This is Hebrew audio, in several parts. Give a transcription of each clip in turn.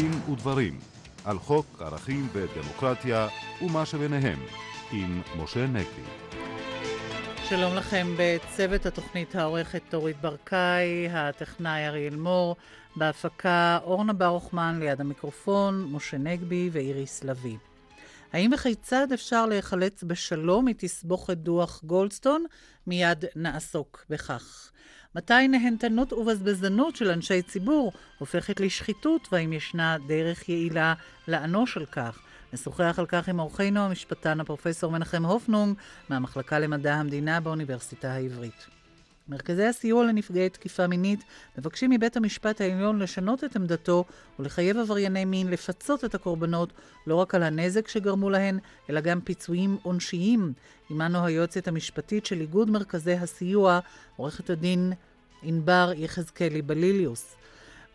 דין ודברים על חוק ערכים ודמוקרטיה ומה שביניהם עם משה נגבי. שלום לכם בצוות התוכנית העורכת אורית ברקאי, הטכנאי אריאל מור, בהפקה אורנה ברוכמן ליד המיקרופון, משה נגבי ואיריס לביא. האם וכיצד אפשר להיחלץ בשלום מתסבוכת דוח גולדסטון? מיד נעסוק בכך. מתי נהנתנות ובזבזנות של אנשי ציבור הופכת לשחיתות, והאם ישנה דרך יעילה לאנוש על כך? נשוחח על כך עם אורחנו המשפטן הפרופסור מנחם הופנונג מהמחלקה למדע המדינה באוניברסיטה העברית. מרכזי הסיוע לנפגעי תקיפה מינית מבקשים מבית המשפט העליון לשנות את עמדתו ולחייב עברייני מין לפצות את הקורבנות לא רק על הנזק שגרמו להן, אלא גם פיצויים עונשיים. עמנו היועצת המשפטית של איגוד מרכזי הסיוע, עורכת הדין ענבר יחזקאלי בליליוס.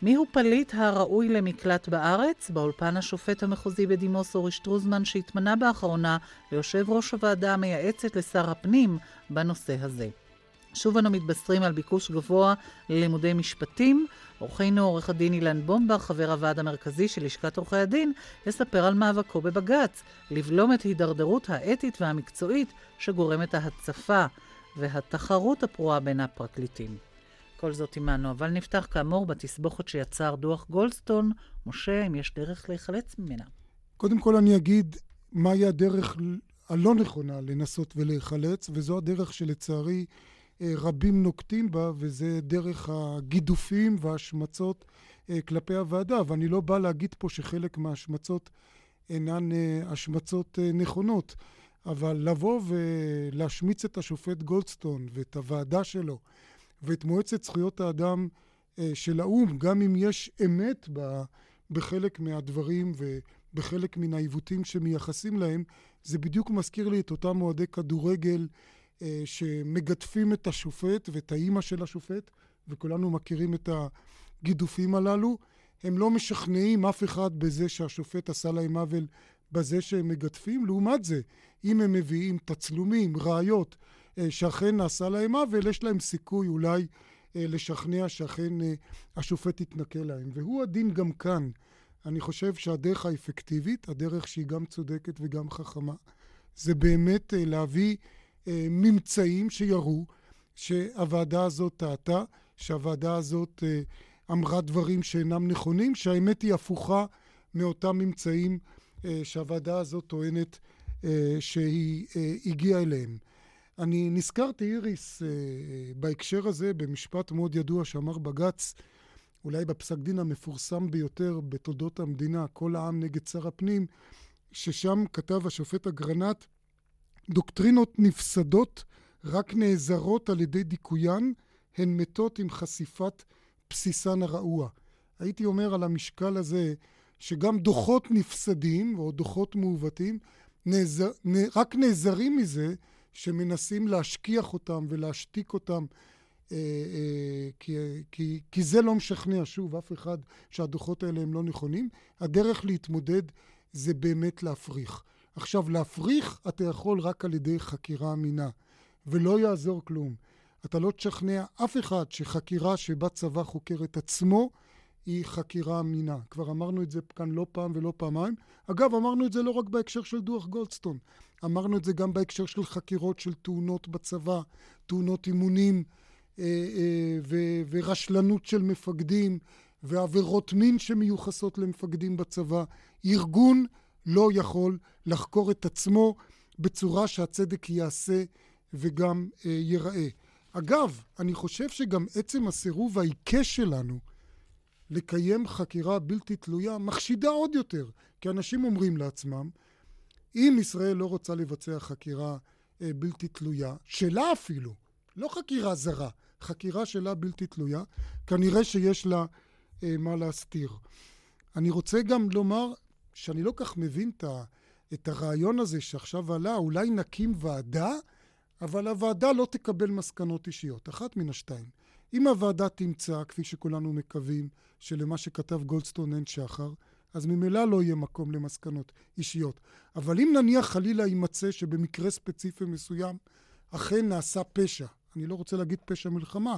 מיהו פליט הראוי למקלט בארץ? באולפן השופט המחוזי בדימוס אורי שטרוזמן שהתמנה באחרונה ליושב ראש הוועדה המייעצת לשר הפנים בנושא הזה. שוב אנו מתבשרים על ביקוש גבוה ללימודי משפטים. אורחנו עורך הדין אילן בומבה, חבר הוועד המרכזי של לשכת עורכי הדין, יספר על מאבקו בבג"ץ, לבלום את הידרדרות האתית והמקצועית שגורמת ההצפה והתחרות הפרועה בין הפרקליטים. כל זאת עמנו, אבל נפתח כאמור בתסבוכת שיצר דוח גולדסטון. משה, אם יש דרך להיחלץ ממנה. קודם כל אני אגיד מהי הדרך הלא נכונה לנסות ולהיחלץ, וזו הדרך שלצערי אה, רבים נוקטים בה, וזה דרך הגידופים וההשמצות אה, כלפי הוועדה. ואני לא בא להגיד פה שחלק מההשמצות אינן אה, השמצות נכונות, אבל לבוא ולהשמיץ את השופט גולדסטון ואת הוועדה שלו ואת מועצת זכויות האדם של האו"ם, גם אם יש אמת בחלק מהדברים ובחלק מן העיוותים שמייחסים להם, זה בדיוק מזכיר לי את אותם אוהדי כדורגל אה, שמגדפים את השופט ואת האימא של השופט, וכולנו מכירים את הגידופים הללו. הם לא משכנעים אף אחד בזה שהשופט עשה להם עוול בזה שהם מגדפים. לעומת זה, אם הם מביאים תצלומים, ראיות, אה, שאכן נעשה להם עוול, יש להם סיכוי אולי אה, לשכנע שאכן השופט יתנכל להם. והוא הדין גם כאן. אני חושב שהדרך האפקטיבית, הדרך שהיא גם צודקת וגם חכמה, זה באמת להביא אה, ממצאים שיראו שהוועדה הזאת טעתה, שהוועדה הזאת אה, אמרה דברים שאינם נכונים, שהאמת היא הפוכה מאותם ממצאים אה, שהוועדה הזאת טוענת שהיא הגיעה אליהם. אני נזכרתי, איריס, בהקשר הזה, במשפט מאוד ידוע שאמר בג"ץ, אולי בפסק דין המפורסם ביותר בתולדות המדינה, כל העם נגד שר הפנים, ששם כתב השופט אגרנט, דוקטרינות נפסדות רק נעזרות על ידי דיכוין, הן מתות עם חשיפת בסיסן הרעוע. הייתי אומר על המשקל הזה שגם דוחות נפסדים או דוחות מעוותים נעזר, רק נעזרים מזה שמנסים להשכיח אותם ולהשתיק אותם אה, אה, כי, כי, כי זה לא משכנע שוב אף אחד שהדוחות האלה הם לא נכונים. הדרך להתמודד זה באמת להפריך. עכשיו, להפריך אתה יכול רק על ידי חקירה אמינה, ולא יעזור כלום. אתה לא תשכנע אף אחד שחקירה שבה צבא חוקר את עצמו היא חקירה אמינה. כבר אמרנו את זה כאן לא פעם ולא פעמיים. אגב, אמרנו את זה לא רק בהקשר של דוח גולדסטון, אמרנו את זה גם בהקשר של חקירות של תאונות בצבא, תאונות אימונים אה, אה, ו- ורשלנות של מפקדים ועבירות מין שמיוחסות למפקדים בצבא. ארגון לא יכול לחקור את עצמו בצורה שהצדק ייעשה וגם אה, ייראה. אגב, אני חושב שגם עצם הסירוב העיקש שלנו לקיים חקירה בלתי תלויה מחשידה עוד יותר, כי אנשים אומרים לעצמם, אם ישראל לא רוצה לבצע חקירה אה, בלתי תלויה, שלה אפילו, לא חקירה זרה, חקירה שלה בלתי תלויה, כנראה שיש לה אה, מה להסתיר. אני רוצה גם לומר שאני לא כך מבין את, ה, את הרעיון הזה שעכשיו עלה, אולי נקים ועדה, אבל הוועדה לא תקבל מסקנות אישיות. אחת מן השתיים. אם הוועדה תמצא, כפי שכולנו מקווים, שלמה שכתב גולדסטון אין שחר, אז ממילא לא יהיה מקום למסקנות אישיות. אבל אם נניח חלילה יימצא שבמקרה ספציפי מסוים אכן נעשה פשע, אני לא רוצה להגיד פשע מלחמה,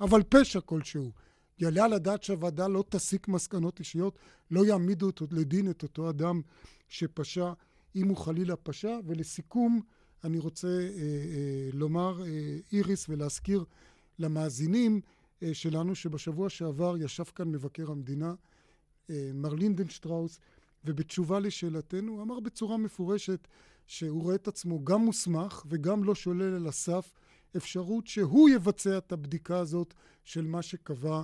אבל פשע כלשהו, יעלה על הדעת שהוועדה לא תסיק מסקנות אישיות, לא יעמידו אותו לדין את אותו אדם שפשע, אם הוא חלילה פשע. ולסיכום, אני רוצה אה, אה, לומר, אה, איריס, ולהזכיר למאזינים אה, שלנו, שבשבוע שעבר ישב כאן מבקר המדינה, אה, מר לינדנשטראוס, ובתשובה לשאלתנו, אמר בצורה מפורשת שהוא רואה את עצמו גם מוסמך וגם לא שולל על הסף אפשרות שהוא יבצע את הבדיקה הזאת של מה שקבע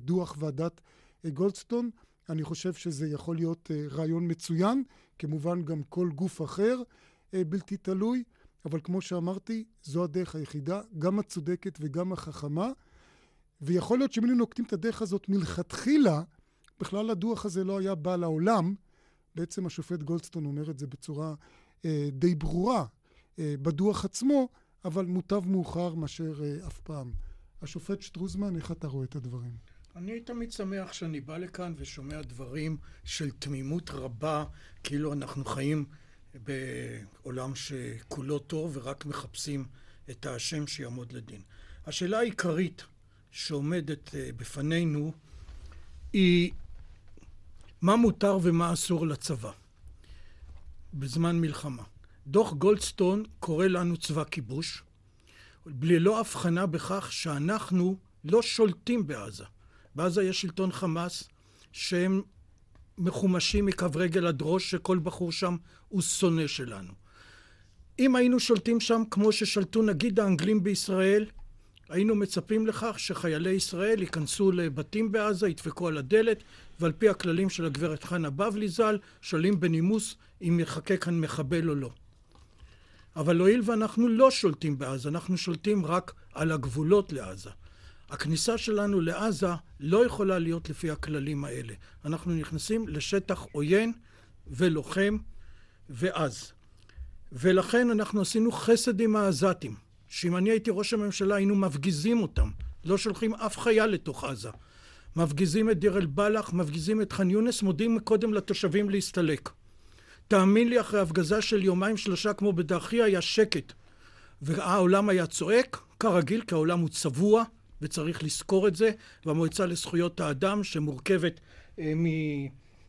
דוח ועדת גולדסטון. אני חושב שזה יכול להיות אה, רעיון מצוין, כמובן גם כל גוף אחר אה, בלתי תלוי, אבל כמו שאמרתי, זו הדרך היחידה, גם הצודקת וגם החכמה, ויכול להיות שאם היינו נוקטים את הדרך הזאת מלכתחילה, בכלל הדוח הזה לא היה בא לעולם. בעצם השופט גולדסטון אומר את זה בצורה אה, די ברורה אה, בדוח עצמו, אבל מוטב מאוחר מאשר אה, אף פעם. השופט שטרוזמן, איך אתה רואה את הדברים? אני תמיד שמח שאני בא לכאן ושומע דברים של תמימות רבה, כאילו אנחנו חיים בעולם שכולו טוב ורק מחפשים את האשם שיעמוד לדין. השאלה העיקרית שעומדת אה, בפנינו היא מה מותר ומה אסור לצבא בזמן מלחמה. דוח גולדסטון קורא לנו צבא כיבוש, ללא הבחנה בכך שאנחנו לא שולטים בעזה. בעזה יש שלטון חמאס שהם מחומשים מכף רגל עד ראש שכל בחור שם הוא שונא שלנו. אם היינו שולטים שם כמו ששלטו נגיד האנגלים בישראל, היינו מצפים לכך שחיילי ישראל ייכנסו לבתים בעזה, ידפקו על הדלת, ועל פי הכללים של הגברת חנה בבלי ז"ל, שואלים בנימוס אם יחכה כאן מחבל או לא. אבל הואיל ואנחנו לא שולטים בעזה, אנחנו שולטים רק על הגבולות לעזה. הכניסה שלנו לעזה לא יכולה להיות לפי הכללים האלה. אנחנו נכנסים לשטח עוין ולוחם ועז. ולכן אנחנו עשינו חסד עם העזתים, שאם אני הייתי ראש הממשלה היינו מפגיזים אותם, לא שולחים אף חייל לתוך עזה. מפגיזים את דיר אל-בלח, מפגיזים את ח'אן יונס, מודיעים קודם לתושבים להסתלק. תאמין לי, אחרי הפגזה של יומיים שלושה כמו בדרכי היה שקט. והעולם היה צועק, כרגיל, כי העולם הוא צבוע, וצריך לזכור את זה, והמועצה לזכויות האדם, שמורכבת אה,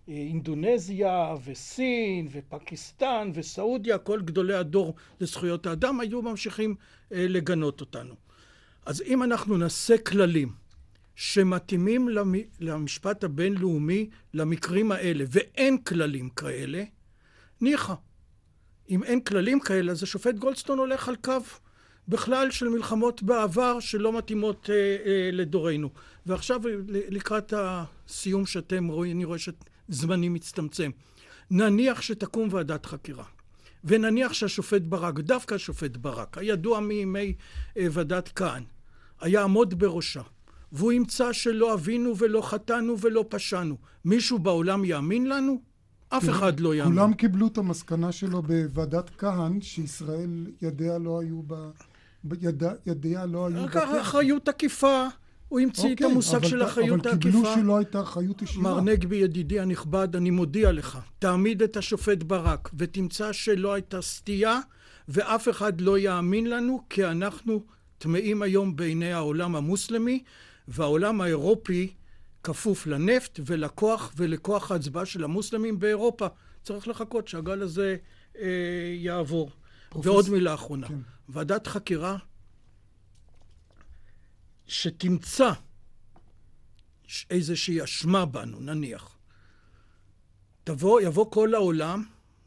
מאינדונזיה וסין ופקיסטן וסעודיה, כל גדולי הדור לזכויות האדם, היו ממשיכים אה, לגנות אותנו. אז אם אנחנו נעשה כללים שמתאימים למשפט הבינלאומי למקרים האלה, ואין כללים כאלה, ניחא. אם אין כללים כאלה, אז השופט גולדסטון הולך על קו בכלל של מלחמות בעבר שלא מתאימות אה, אה, לדורנו. ועכשיו לקראת הסיום שאתם רואים, אני רואה שזמני מצטמצם. נניח שתקום ועדת חקירה, ונניח שהשופט ברק, דווקא השופט ברק, הידוע מימי אה, ועדת כהן, היה עמוד בראשה, והוא ימצא שלא אבינו ולא חטאנו ולא פשענו. מישהו בעולם יאמין לנו? אף אחד לא יאמין. כולם קיבלו את המסקנה שלו בוועדת כהן, שישראל ידיה לא היו ב... יד... ידיה לא היו... אחריות עקיפה. הוא המציא את אוקיי, המושג של אחריות העקיפה. אבל קיבלו שלא הייתה אחריות ישירה. מר נגבי, ידידי הנכבד, אני מודיע לך, תעמיד את השופט ברק ותמצא שלא הייתה סטייה, ואף אחד לא יאמין לנו, כי אנחנו טמאים היום בעיני העולם המוסלמי, והעולם האירופי כפוף לנפט ולכוח ולכוח ההצבעה של המוסלמים באירופה. צריך לחכות שהגל הזה אה, יעבור. פרופס... ועוד מילה אחרונה. כן. ועדת חקירה שתמצא איזושהי אשמה בנו, נניח. תבוא, יבוא כל העולם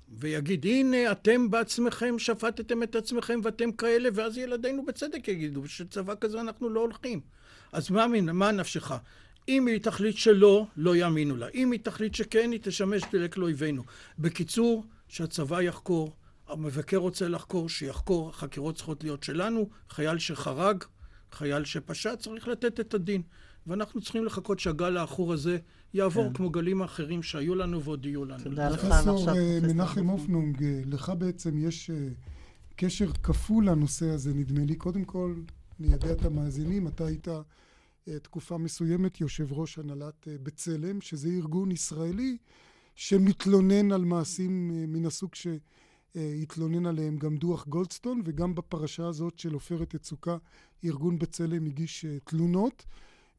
ויגיד, הנה, אתם בעצמכם שפטתם את עצמכם ואתם כאלה, ואז ילדינו בצדק יגידו, שצבא כזה אנחנו לא הולכים. אז מה, מה נפשך? אם היא תחליט שלא, לא יאמינו לה. אם היא תחליט שכן, היא תשמש דלק לאויבינו. בקיצור, שהצבא יחקור, המבקר רוצה לחקור, שיחקור, החקירות צריכות להיות שלנו, חייל שחרג, חייל שפשע, צריך לתת את הדין. ואנחנו צריכים לחכות שהגל העכור הזה יעבור כן. כמו גלים האחרים שהיו לנו ועוד יהיו לנו. תודה לך. פרופסור אה, מנחם אופנונג, אה, לך בעצם יש אה, קשר כפול לנושא הזה, נדמה לי. קודם כל, ניידע את המאזינים, אתה היית תקופה מסוימת יושב ראש הנהלת בצלם, שזה ארגון ישראלי שמתלונן על מעשים מן הסוג ש... התלונן עליהם גם דוח גולדסטון, וגם בפרשה הזאת של עופרת יצוקה, ארגון בצלם הגיש תלונות.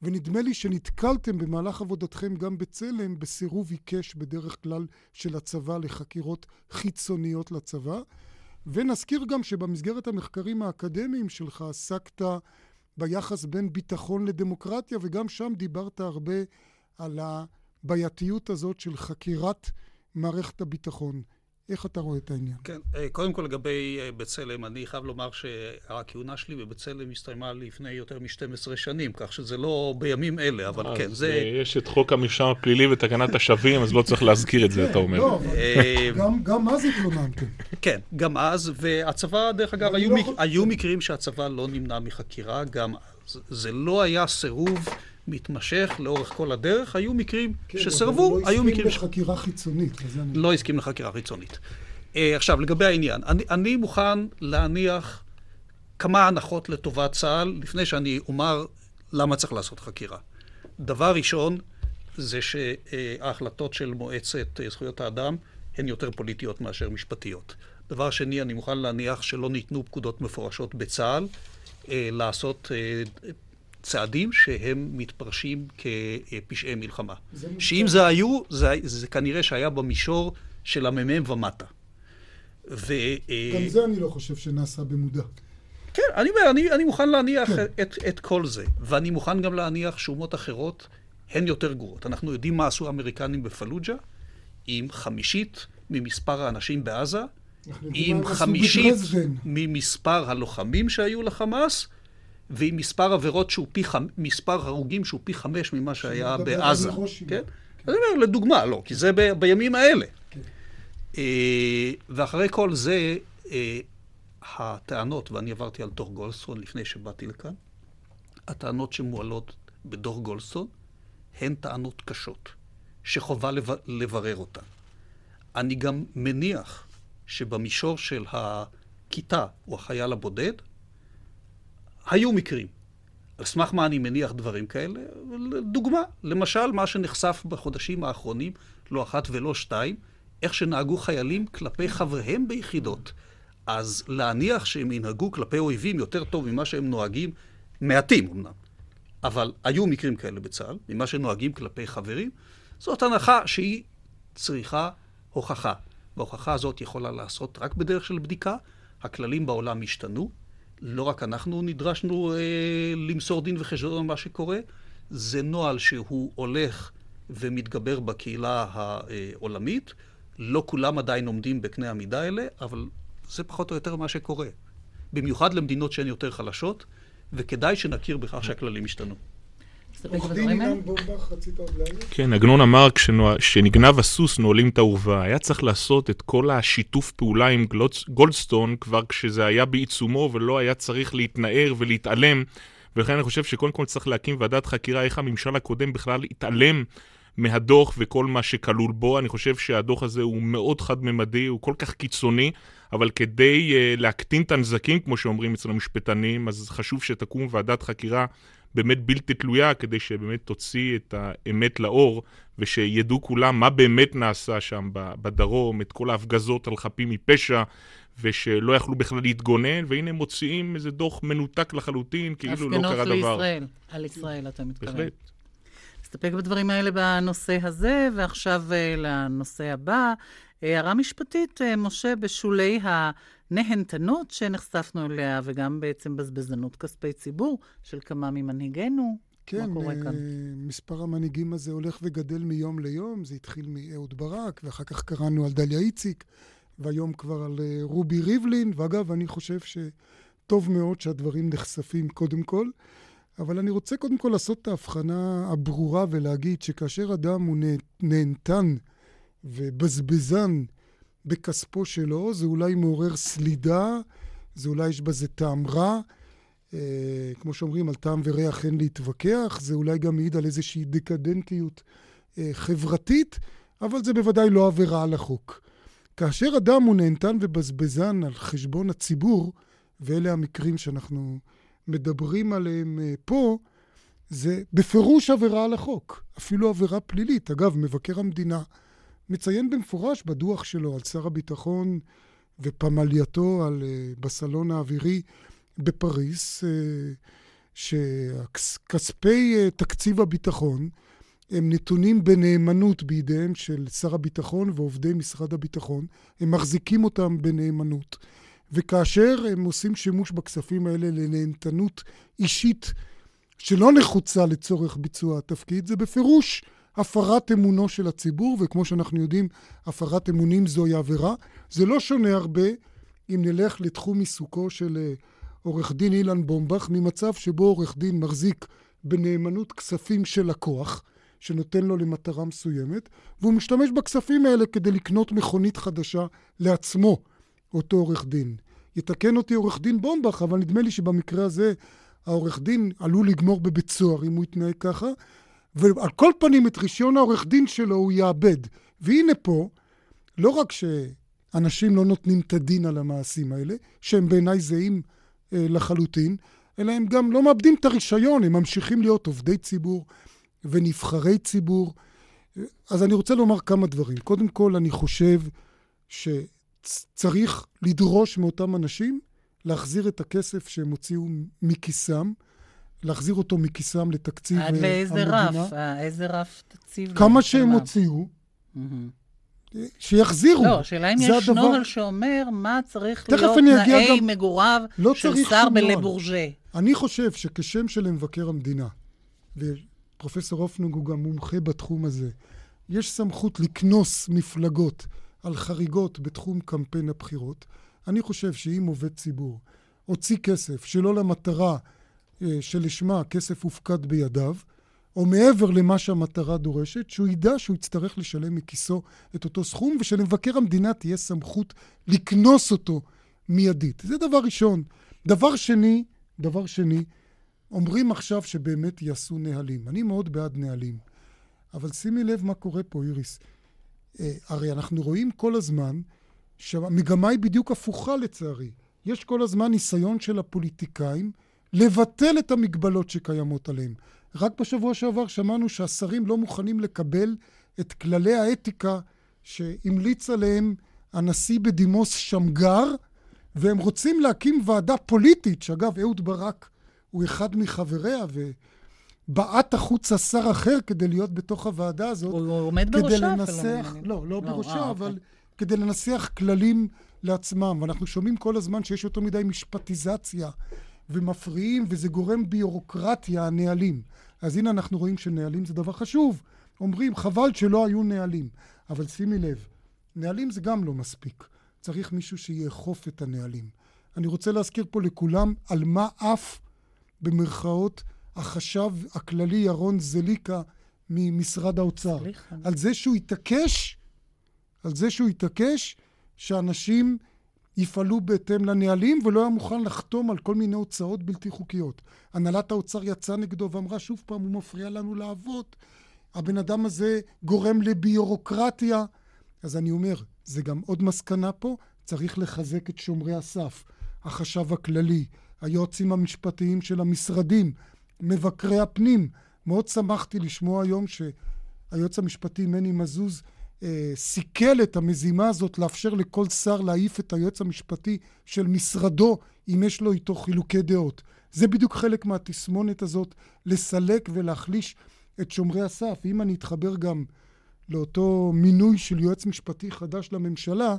ונדמה לי שנתקלתם במהלך עבודתכם גם בצלם בסירוב עיקש בדרך כלל של הצבא לחקירות חיצוניות לצבא. ונזכיר גם שבמסגרת המחקרים האקדמיים שלך עסקת ביחס בין ביטחון לדמוקרטיה, וגם שם דיברת הרבה על הבעייתיות הזאת של חקירת מערכת הביטחון. איך אתה רואה את העניין? כן, אה, קודם כל לגבי אה, בצלם, אני חייב לומר שהכהונה שלי בבצלם הסתיימה לפני יותר מ-12 שנים, כך שזה לא בימים אלה, אבל כן, זה... יש את חוק המרשם הפלילי ותקנת השבים, אז לא צריך להזכיר את זה, אתה אומר. לא, אה, גם אז התלוננתם. כן, גם אז, והצבא, דרך אגב, לא היו מקרים שהצבא לא נמנע מחקירה, גם זה לא היה סירוב... מתמשך לאורך כל הדרך, היו מקרים כן, שסרבו, לא היו מקרים... לא הסכים לחקירה חיצונית. לא הסכים לחקירה חיצונית. Uh, עכשיו, לגבי העניין, אני, אני מוכן להניח כמה הנחות לטובת צה"ל, לפני שאני אומר למה צריך לעשות חקירה. דבר ראשון, זה שההחלטות של מועצת זכויות האדם הן יותר פוליטיות מאשר משפטיות. דבר שני, אני מוכן להניח שלא ניתנו פקודות מפורשות בצה"ל אה, לעשות אה, צעדים שהם מתפרשים כפשעי מלחמה. שאם זה היו, זה, זה כנראה שהיה במישור של המ"מ ומטה. ו... גם זה אני לא חושב שנעשה במודע. כן, אני אומר, אני, אני מוכן להניח כן. את, את כל זה, ואני מוכן גם להניח שאומות אחרות הן יותר גרועות. אנחנו יודעים מה עשו האמריקנים בפלוג'ה, עם חמישית ממספר האנשים בעזה, עם חמישית ממספר הלוחמים שהיו לחמאס, ועם מספר עבירות שהוא פי חמש, מספר הרוגים שהוא פי חמש ממה שהיה בעזה. כן? אני אומר, לדוגמה, לא, כי זה ב, בימים האלה. כן. אה, ואחרי כל זה, אה, הטענות, ואני עברתי על דוח גולדסטון לפני שבאתי לכאן, הטענות שמועלות בדוח גולדסטון הן טענות קשות, שחובה לברר אותן. אני גם מניח שבמישור של הכיתה או החייל הבודד, היו מקרים. על סמך מה אני מניח דברים כאלה? דוגמה, למשל, מה שנחשף בחודשים האחרונים, לא אחת ולא שתיים, איך שנהגו חיילים כלפי חבריהם ביחידות. אז להניח שהם ינהגו כלפי אויבים יותר טוב ממה שהם נוהגים, מעטים אמנם, אבל היו מקרים כאלה בצה"ל, ממה שנוהגים כלפי חברים, זאת הנחה שהיא צריכה הוכחה. וההוכחה הזאת יכולה לעשות רק בדרך של בדיקה. הכללים בעולם השתנו, לא רק אנחנו נדרשנו אה, למסור דין וחשבון על מה שקורה, זה נוהל שהוא הולך ומתגבר בקהילה העולמית. לא כולם עדיין עומדים בקנה המידה האלה, אבל זה פחות או יותר מה שקורה. במיוחד למדינות שהן יותר חלשות, וכדאי שנכיר בכך שהכללים השתנו. עורך דין אילן בורבך, רצית עוד להגיד? כן, עגנון אמר כשנגנב הסוס נועלים את האורווה. היה צריך לעשות את כל השיתוף פעולה עם גולדסטון כבר כשזה היה בעיצומו ולא היה צריך להתנער ולהתעלם. ולכן אני חושב שקודם כל צריך להקים ועדת חקירה איך הממשל הקודם בכלל התעלם מהדוח וכל מה שכלול בו. אני חושב שהדוח הזה הוא מאוד חד-ממדי, הוא כל כך קיצוני, אבל כדי uh, להקטין את הנזקים, כמו שאומרים אצל המשפטנים, אז חשוב שתקום ועדת חקירה באמת בלתי תלויה, כדי שבאמת תוציא את האמת לאור, ושידעו כולם מה באמת נעשה שם בדרום, את כל ההפגזות על חפים מפשע, ושלא יכלו בכלל להתגונן, והנה הם מוציאים איזה דוח מנותק לחלוטין, כאילו לא קרה דבר. הפגנות לישראל, על ישראל אתה מתכוון. בהחלט. נסתפק בדברים האלה בנושא הזה, ועכשיו uh, לנושא הבא. הערה משפטית, uh, משה, בשולי ה... נהנתנות שנחשפנו אליה, וגם בעצם בזבזנות כספי ציבור של כמה ממנהיגינו. כן, מה קורה כאן? מספר המנהיגים הזה הולך וגדל מיום ליום. זה התחיל מאהוד ברק, ואחר כך קראנו על דליה איציק, והיום כבר על אה, רובי ריבלין. ואגב, אני חושב שטוב מאוד שהדברים נחשפים קודם כל. אבל אני רוצה קודם כל לעשות את ההבחנה הברורה ולהגיד שכאשר אדם הוא נהנתן ובזבזן, בכספו שלו, זה אולי מעורר סלידה, זה אולי יש בזה טעם רע. אה, כמו שאומרים, על טעם וריח אין להתווכח, זה אולי גם מעיד על איזושהי דקדנטיות אה, חברתית, אבל זה בוודאי לא עבירה על החוק. כאשר אדם הוא נהנתן ובזבזן על חשבון הציבור, ואלה המקרים שאנחנו מדברים עליהם אה, פה, זה בפירוש עבירה על החוק, אפילו עבירה פלילית. אגב, מבקר המדינה מציין במפורש בדוח שלו על שר הביטחון ופמלייתו על, אה, בסלון האווירי בפריס, שכספי תקציב הביטחון הם נתונים בנאמנות בידיהם של שר הביטחון ועובדי משרד הביטחון. הם מחזיקים אותם בנאמנות. וכאשר הם עושים שימוש בכספים האלה לנהנתנות אישית שלא נחוצה לצורך ביצוע התפקיד, זה בפירוש הפרת אמונו של הציבור, וכמו שאנחנו יודעים, הפרת אמונים זוהי עבירה. זה לא שונה הרבה אם נלך לתחום עיסוקו של אה, עורך דין אילן בומבך, ממצב שבו עורך דין מחזיק בנאמנות כספים של לקוח, שנותן לו למטרה מסוימת, והוא משתמש בכספים האלה כדי לקנות מכונית חדשה לעצמו, אותו עורך דין. יתקן אותי עורך דין בומבך, אבל נדמה לי שבמקרה הזה העורך דין עלול לגמור בבית סוהר אם הוא יתנהג ככה, ועל כל פנים את רישיון העורך דין שלו הוא יאבד. והנה פה, לא רק שאנשים לא נותנים את הדין על המעשים האלה, שהם בעיניי זהים אה, לחלוטין, אלא הם גם לא מאבדים את הרישיון, הם ממשיכים להיות עובדי ציבור ונבחרי ציבור. אז אני רוצה לומר כמה דברים. קודם כל, אני חושב שצריך לדרוש מאותם אנשים להחזיר את הכסף שהם הוציאו מכיסם, להחזיר אותו מכיסם לתקציב המדינה. עד לאיזה רף? אה, איזה רף תקציב? כמה שהם הוציאו. שיחזירו. לא, השאלה אם יש הדבר... נוהל שאומר מה צריך להיות תנאי גם... מגוריו לא של שר בלבורג'ה. אני חושב שכשם של מבקר המדינה, ופרופסור הופנוג הוא גם מומחה בתחום הזה, יש סמכות לקנוס מפלגות על חריגות בתחום קמפיין הבחירות. אני חושב שאם עובד ציבור הוציא כסף שלא למטרה אה, שלשמה הכסף הופקד בידיו, או מעבר למה שהמטרה דורשת, שהוא ידע שהוא יצטרך לשלם מכיסו את אותו סכום, ושלמבקר המדינה תהיה סמכות לקנוס אותו מיידית. זה דבר ראשון. דבר שני, דבר שני, אומרים עכשיו שבאמת יעשו נהלים. אני מאוד בעד נהלים. אבל שימי לב מה קורה פה, איריס. אה, הרי אנחנו רואים כל הזמן שהמגמה היא בדיוק הפוכה לצערי. יש כל הזמן ניסיון של הפוליטיקאים לבטל את המגבלות שקיימות עליהם. רק בשבוע שעבר שמענו שהשרים לא מוכנים לקבל את כללי האתיקה שהמליץ עליהם הנשיא בדימוס שמגר, והם רוצים להקים ועדה פוליטית, שאגב, אהוד ברק הוא אחד מחבריה, ובעט החוצה שר אחר כדי להיות בתוך הוועדה הזאת. הוא עומד בראשה לנסח, לא, לא, לא בראשה, אה, אבל אוקיי. כדי לנסח כללים לעצמם. ואנחנו שומעים כל הזמן שיש יותר מדי משפטיזציה ומפריעים, וזה גורם ביורוקרטיה, הנהלים. אז הנה אנחנו רואים שנהלים זה דבר חשוב. אומרים, חבל שלא היו נהלים. אבל שימי לב, נהלים זה גם לא מספיק. צריך מישהו שיאכוף את הנהלים. אני רוצה להזכיר פה לכולם על מה אף, במרכאות, החשב הכללי ירון זליקה ממשרד האוצר. סליחה. על זה שהוא התעקש, על זה שהוא התעקש שאנשים יפעלו בהתאם לנהלים ולא היה מוכן לחתום על כל מיני הוצאות בלתי חוקיות. הנהלת האוצר יצאה נגדו ואמרה שוב פעם, הוא מפריע לנו לעבוד. הבן אדם הזה גורם לביורוקרטיה. אז אני אומר, זה גם עוד מסקנה פה, צריך לחזק את שומרי הסף, החשב הכללי, היועצים המשפטיים של המשרדים, מבקרי הפנים. מאוד שמחתי לשמוע היום שהיועץ המשפטי מני מזוז סיכל את המזימה הזאת לאפשר לכל שר להעיף את היועץ המשפטי של משרדו אם יש לו איתו חילוקי דעות. זה בדיוק חלק מהתסמונת הזאת, לסלק ולהחליש את שומרי הסף. אם אני אתחבר גם לאותו מינוי של יועץ משפטי חדש לממשלה,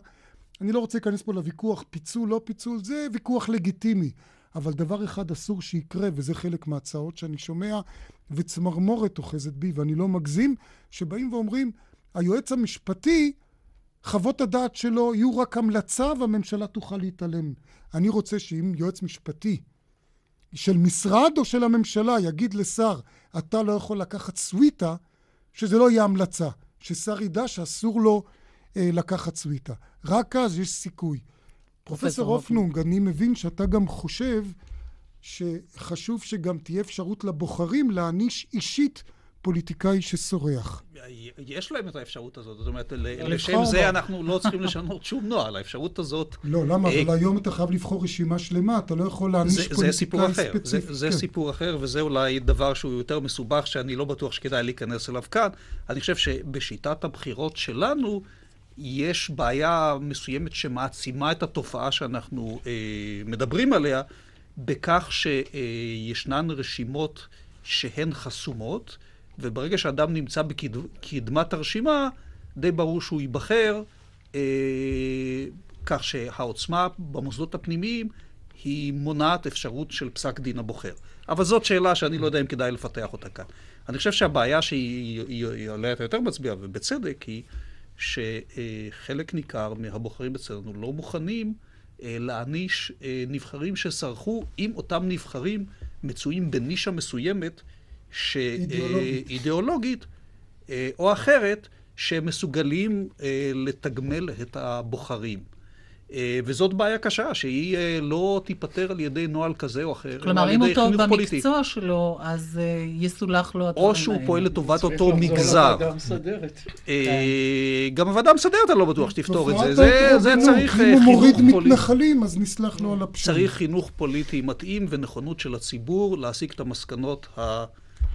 אני לא רוצה להיכנס פה לוויכוח פיצול, לא פיצול, זה ויכוח לגיטימי. אבל דבר אחד אסור שיקרה, וזה חלק מההצעות שאני שומע, וצמרמורת אוחזת בי, ואני לא מגזים, שבאים ואומרים, היועץ המשפטי, חוות הדעת שלו יהיו רק המלצה והממשלה תוכל להתעלם. אני רוצה שאם יועץ משפטי של משרד או של הממשלה יגיד לשר, אתה לא יכול לקחת סוויטה, שזה לא יהיה המלצה. ששר ידע שאסור לו אה, לקחת סוויטה. רק אז יש סיכוי. פרופסור הופנונג, אני מבין שאתה גם חושב שחשוב שגם תהיה אפשרות לבוחרים להעניש אישית פוליטיקאי שסורח. יש להם את האפשרות הזאת, זאת אומרת, לשם זה אנחנו לא צריכים לשנות שום נוהל, האפשרות הזאת... לא, למה? אה, אבל היום אתה חייב לבחור רשימה שלמה, אתה לא יכול להעניש פוליטיקאי ספציפי. זה כן. סיפור אחר, וזה אולי דבר שהוא יותר מסובך, שאני לא בטוח שכדאי להיכנס אליו כאן. אני חושב שבשיטת הבחירות שלנו, יש בעיה מסוימת שמעצימה את התופעה שאנחנו אה, מדברים עליה, בכך שישנן רשימות שהן חסומות, וברגע שאדם נמצא בקדמת הרשימה, די ברור שהוא ייבחר, אה, כך שהעוצמה במוסדות הפנימיים היא מונעת אפשרות של פסק דין הבוחר. אבל זאת שאלה שאני לא יודע אם כדאי לפתח אותה כאן. אני חושב שהבעיה שהיא עליה יותר מצביעה, ובצדק, היא שחלק ניכר מהבוחרים אצלנו לא מוכנים אה, להעניש אה, נבחרים שסרחו, אם אותם נבחרים מצויים בנישה מסוימת, ש... אידיאולוגית. אידיאולוגית או אחרת, שמסוגלים לתגמל את הבוחרים. אה, וזאת בעיה קשה, שהיא אה, לא תיפתר על ידי נוהל כזה או אחר, כלומר, אם הוא טוב במקצוע שלו, אז אה, יסולח לו הדברים האלה. או שהוא פועל לטובת אותו מגזר. גם הוועדה המסדרת, אני לא בטוח שתפתור את זה. זה צריך חינוך פוליטי. אם הוא מוריד מתנחלים, אז נסלח לו על הפשעים. צריך חינוך פוליטי מתאים ונכונות של הציבור להסיק את המסקנות ה...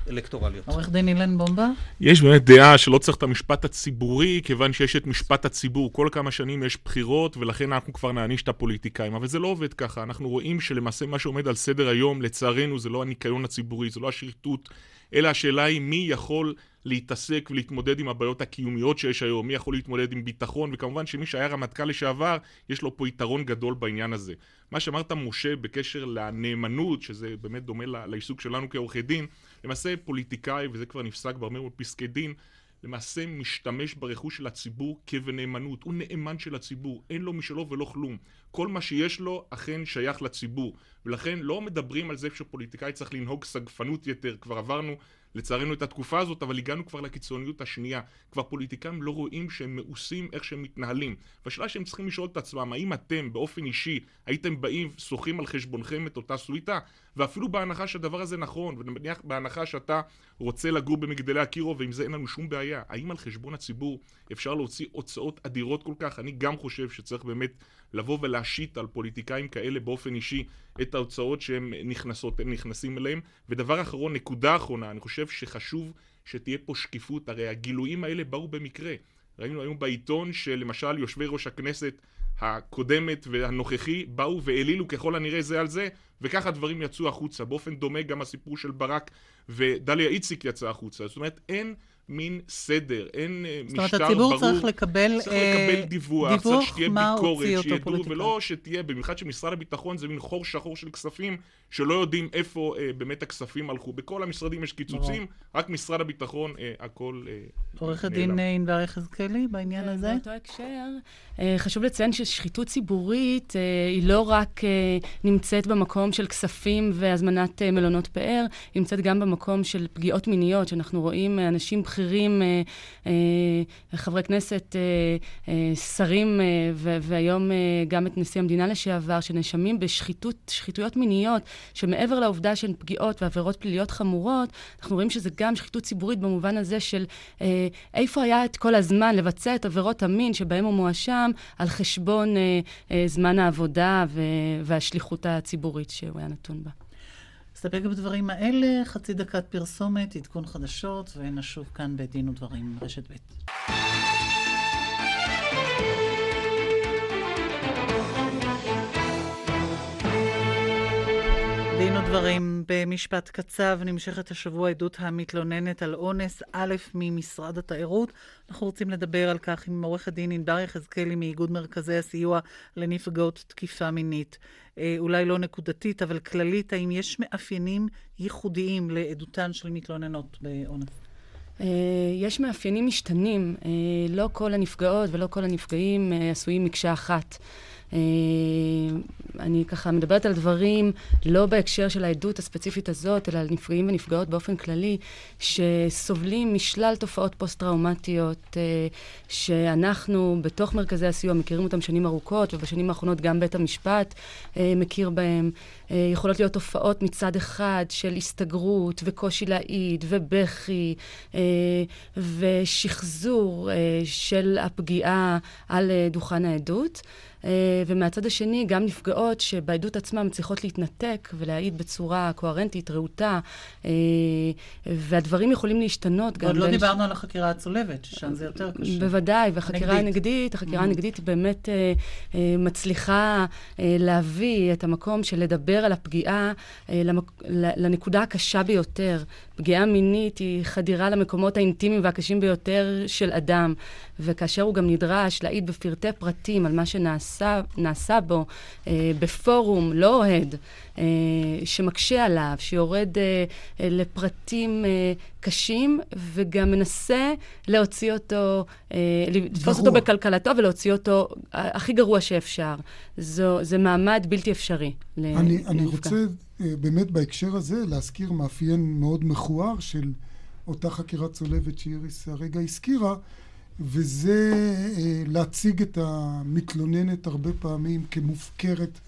אלקטורליות. עורך דין אילן בומבה? יש באמת דעה שלא צריך את המשפט הציבורי, כיוון שיש את משפט הציבור. כל כמה שנים יש בחירות, ולכן אנחנו כבר נעניש את הפוליטיקאים. אבל זה לא עובד ככה. אנחנו רואים שלמעשה מה שעומד על סדר היום, לצערנו, זה לא הניקיון הציבורי, זה לא השחיתות, אלא השאלה היא מי יכול להתעסק ולהתמודד עם הבעיות הקיומיות שיש היום, מי יכול להתמודד עם ביטחון, וכמובן שמי שהיה רמטכ"ל לשעבר, יש לו פה יתרון גדול בעניין הזה. מה שאמרת, משה, בקשר לנאמנות, שזה באמת דומה לעיסוק שלנו כעורכי דין, למעשה פוליטיקאי, וזה כבר נפסק בהרבה מאוד פסקי דין, למעשה משתמש ברכוש של הציבור כבנאמנות. הוא נאמן של הציבור, אין לו משלו ולא כלום. כל מה שיש לו אכן שייך לציבור. ולכן לא מדברים על זה שפוליטיקאי צריך לנהוג סגפנות יתר. כבר עברנו לצערנו את התקופה הזאת, אבל הגענו כבר לקיצוניות השנייה. כבר פוליטיקאים לא רואים שהם מאוסים איך שהם מתנהלים. והשאלה שהם צריכים לשאול את עצמם, האם אתם באופן אישי הייתם באים, שוחים על חשבונכם את אותה סוויטה? ואפילו בהנחה שהדבר הזה נכון, ונניח בהנחה שאתה רוצה לגור במגדלי אקירו, ועם זה אין לנו שום בעיה, האם על חשבון הציבור אפשר להוציא הוצאות אדירות כל כך? אני גם חושב שצריך באמת לבוא ולהשית על פוליטיקאים כאלה באופן אישי את ההוצאות שהם נכנסות, הם נכנסים אליהם. ודבר אחרון, נקודה אחרונה, אני חושב שחשוב שתהיה פה שקיפות, הרי הגילויים האלה באו במקרה. ראינו היום בעיתון שלמשל יושבי ראש הכנסת הקודמת והנוכחי באו והעלילו ככל הנראה זה על זה וככה דברים יצאו החוצה. באופן דומה גם הסיפור של ברק ודליה איציק יצא החוצה. זאת אומרת אין מין סדר, אין אה, משטר ברור. זאת אומרת, הציבור צריך לקבל צריך לקבל אה, דיווח, דיווח צריך שתהיה ביקורת, שידעו, ולא שתהיה, במיוחד שמשרד הביטחון זה מין חור שחור של כספים, שלא יודעים איפה אה, באמת הכספים הלכו. בכל המשרדים יש קיצוצים, רק משרד הביטחון, אה, הכל אה, עורכת דין ענבר יחזקאלי, בעניין כן, הזה? באותו הקשר, אה, חשוב לציין ששחיתות ציבורית אה, היא לא רק אה, נמצאת במקום של כספים והזמנת אה, מלונות פאר, היא נמצאת גם במקום של פגיעות מיניות, שאנחנו רואים אה, אנשים בכירים, אה, אה, חברי כנסת, שרים, והיום גם את נשיא המדינה לשעבר, שנאשמים בשחיתויות מיניות, שמעבר לעובדה שהן פגיעות ועבירות פליליות חמורות, אנחנו רואים שזה גם שחיתות ציבורית במובן הזה של איפה היה את כל הזמן לבצע את עבירות המין שבהם הוא מואשם על חשבון זמן העבודה והשליחות הציבורית שהוא היה נתון בה. נסתפק בדברים האלה, חצי דקת פרסומת, עדכון חדשות, ונשוב כאן בדין ודברים רשת ב'. דין ודברים במשפט קצב נמשכת השבוע עדות המתלוננת על אונס א' ממשרד התיירות. אנחנו רוצים לדבר על כך עם עורך הדין ענבר יחזקאלי מאיגוד מרכזי הסיוע לנפגעות תקיפה מינית. אה, אולי לא נקודתית, אבל כללית, האם יש מאפיינים ייחודיים לעדותן של מתלוננות באונס? אה, יש מאפיינים משתנים. אה, לא כל הנפגעות ולא כל הנפגעים עשויים מקשה אחת. אה, אני ככה מדברת על דברים לא בהקשר של העדות הספציפית הזאת, אלא על נפגעים ונפגעות באופן כללי, שסובלים משלל תופעות פוסט-טראומטיות, אה, שאנחנו בתוך מרכזי הסיוע מכירים אותם שנים ארוכות, ובשנים האחרונות גם בית המשפט אה, מכיר בהם. יכולות להיות תופעות מצד אחד של הסתגרות וקושי להעיד ובכי ושחזור של הפגיעה על דוכן העדות. ומהצד השני, גם נפגעות שבעדות עצמן צריכות להתנתק ולהעיד בצורה קוהרנטית, רהוטה, והדברים יכולים להשתנות גם... עוד לא דיברנו על החקירה הצולבת, ששם זה יותר קשה. בוודאי, והחקירה הנגדית, החקירה mm-hmm. הנגדית באמת מצליחה להביא את המקום של לדבר על הפגיעה לנקודה הקשה ביותר. פגיעה מינית היא חדירה למקומות האינטימיים והקשים ביותר של אדם, וכאשר הוא גם נדרש להעיד בפרטי פרטים על מה שנעשה בו אה, בפורום לא אוהד, אה, שמקשה עליו, שיורד אה, אה, לפרטים אה, קשים, וגם מנסה להוציא אותו, אה, לתפוס אותו בכלכלתו ולהוציא אותו אה, הכי גרוע שאפשר. זו, זה מעמד בלתי אפשרי. אני, אני רוצה באמת בהקשר הזה להזכיר מאפיין מאוד מכוער של אותה חקירה צולבת שאיריס הרגע הזכירה, וזה אה, להציג את המתלוננת הרבה פעמים כמופקרת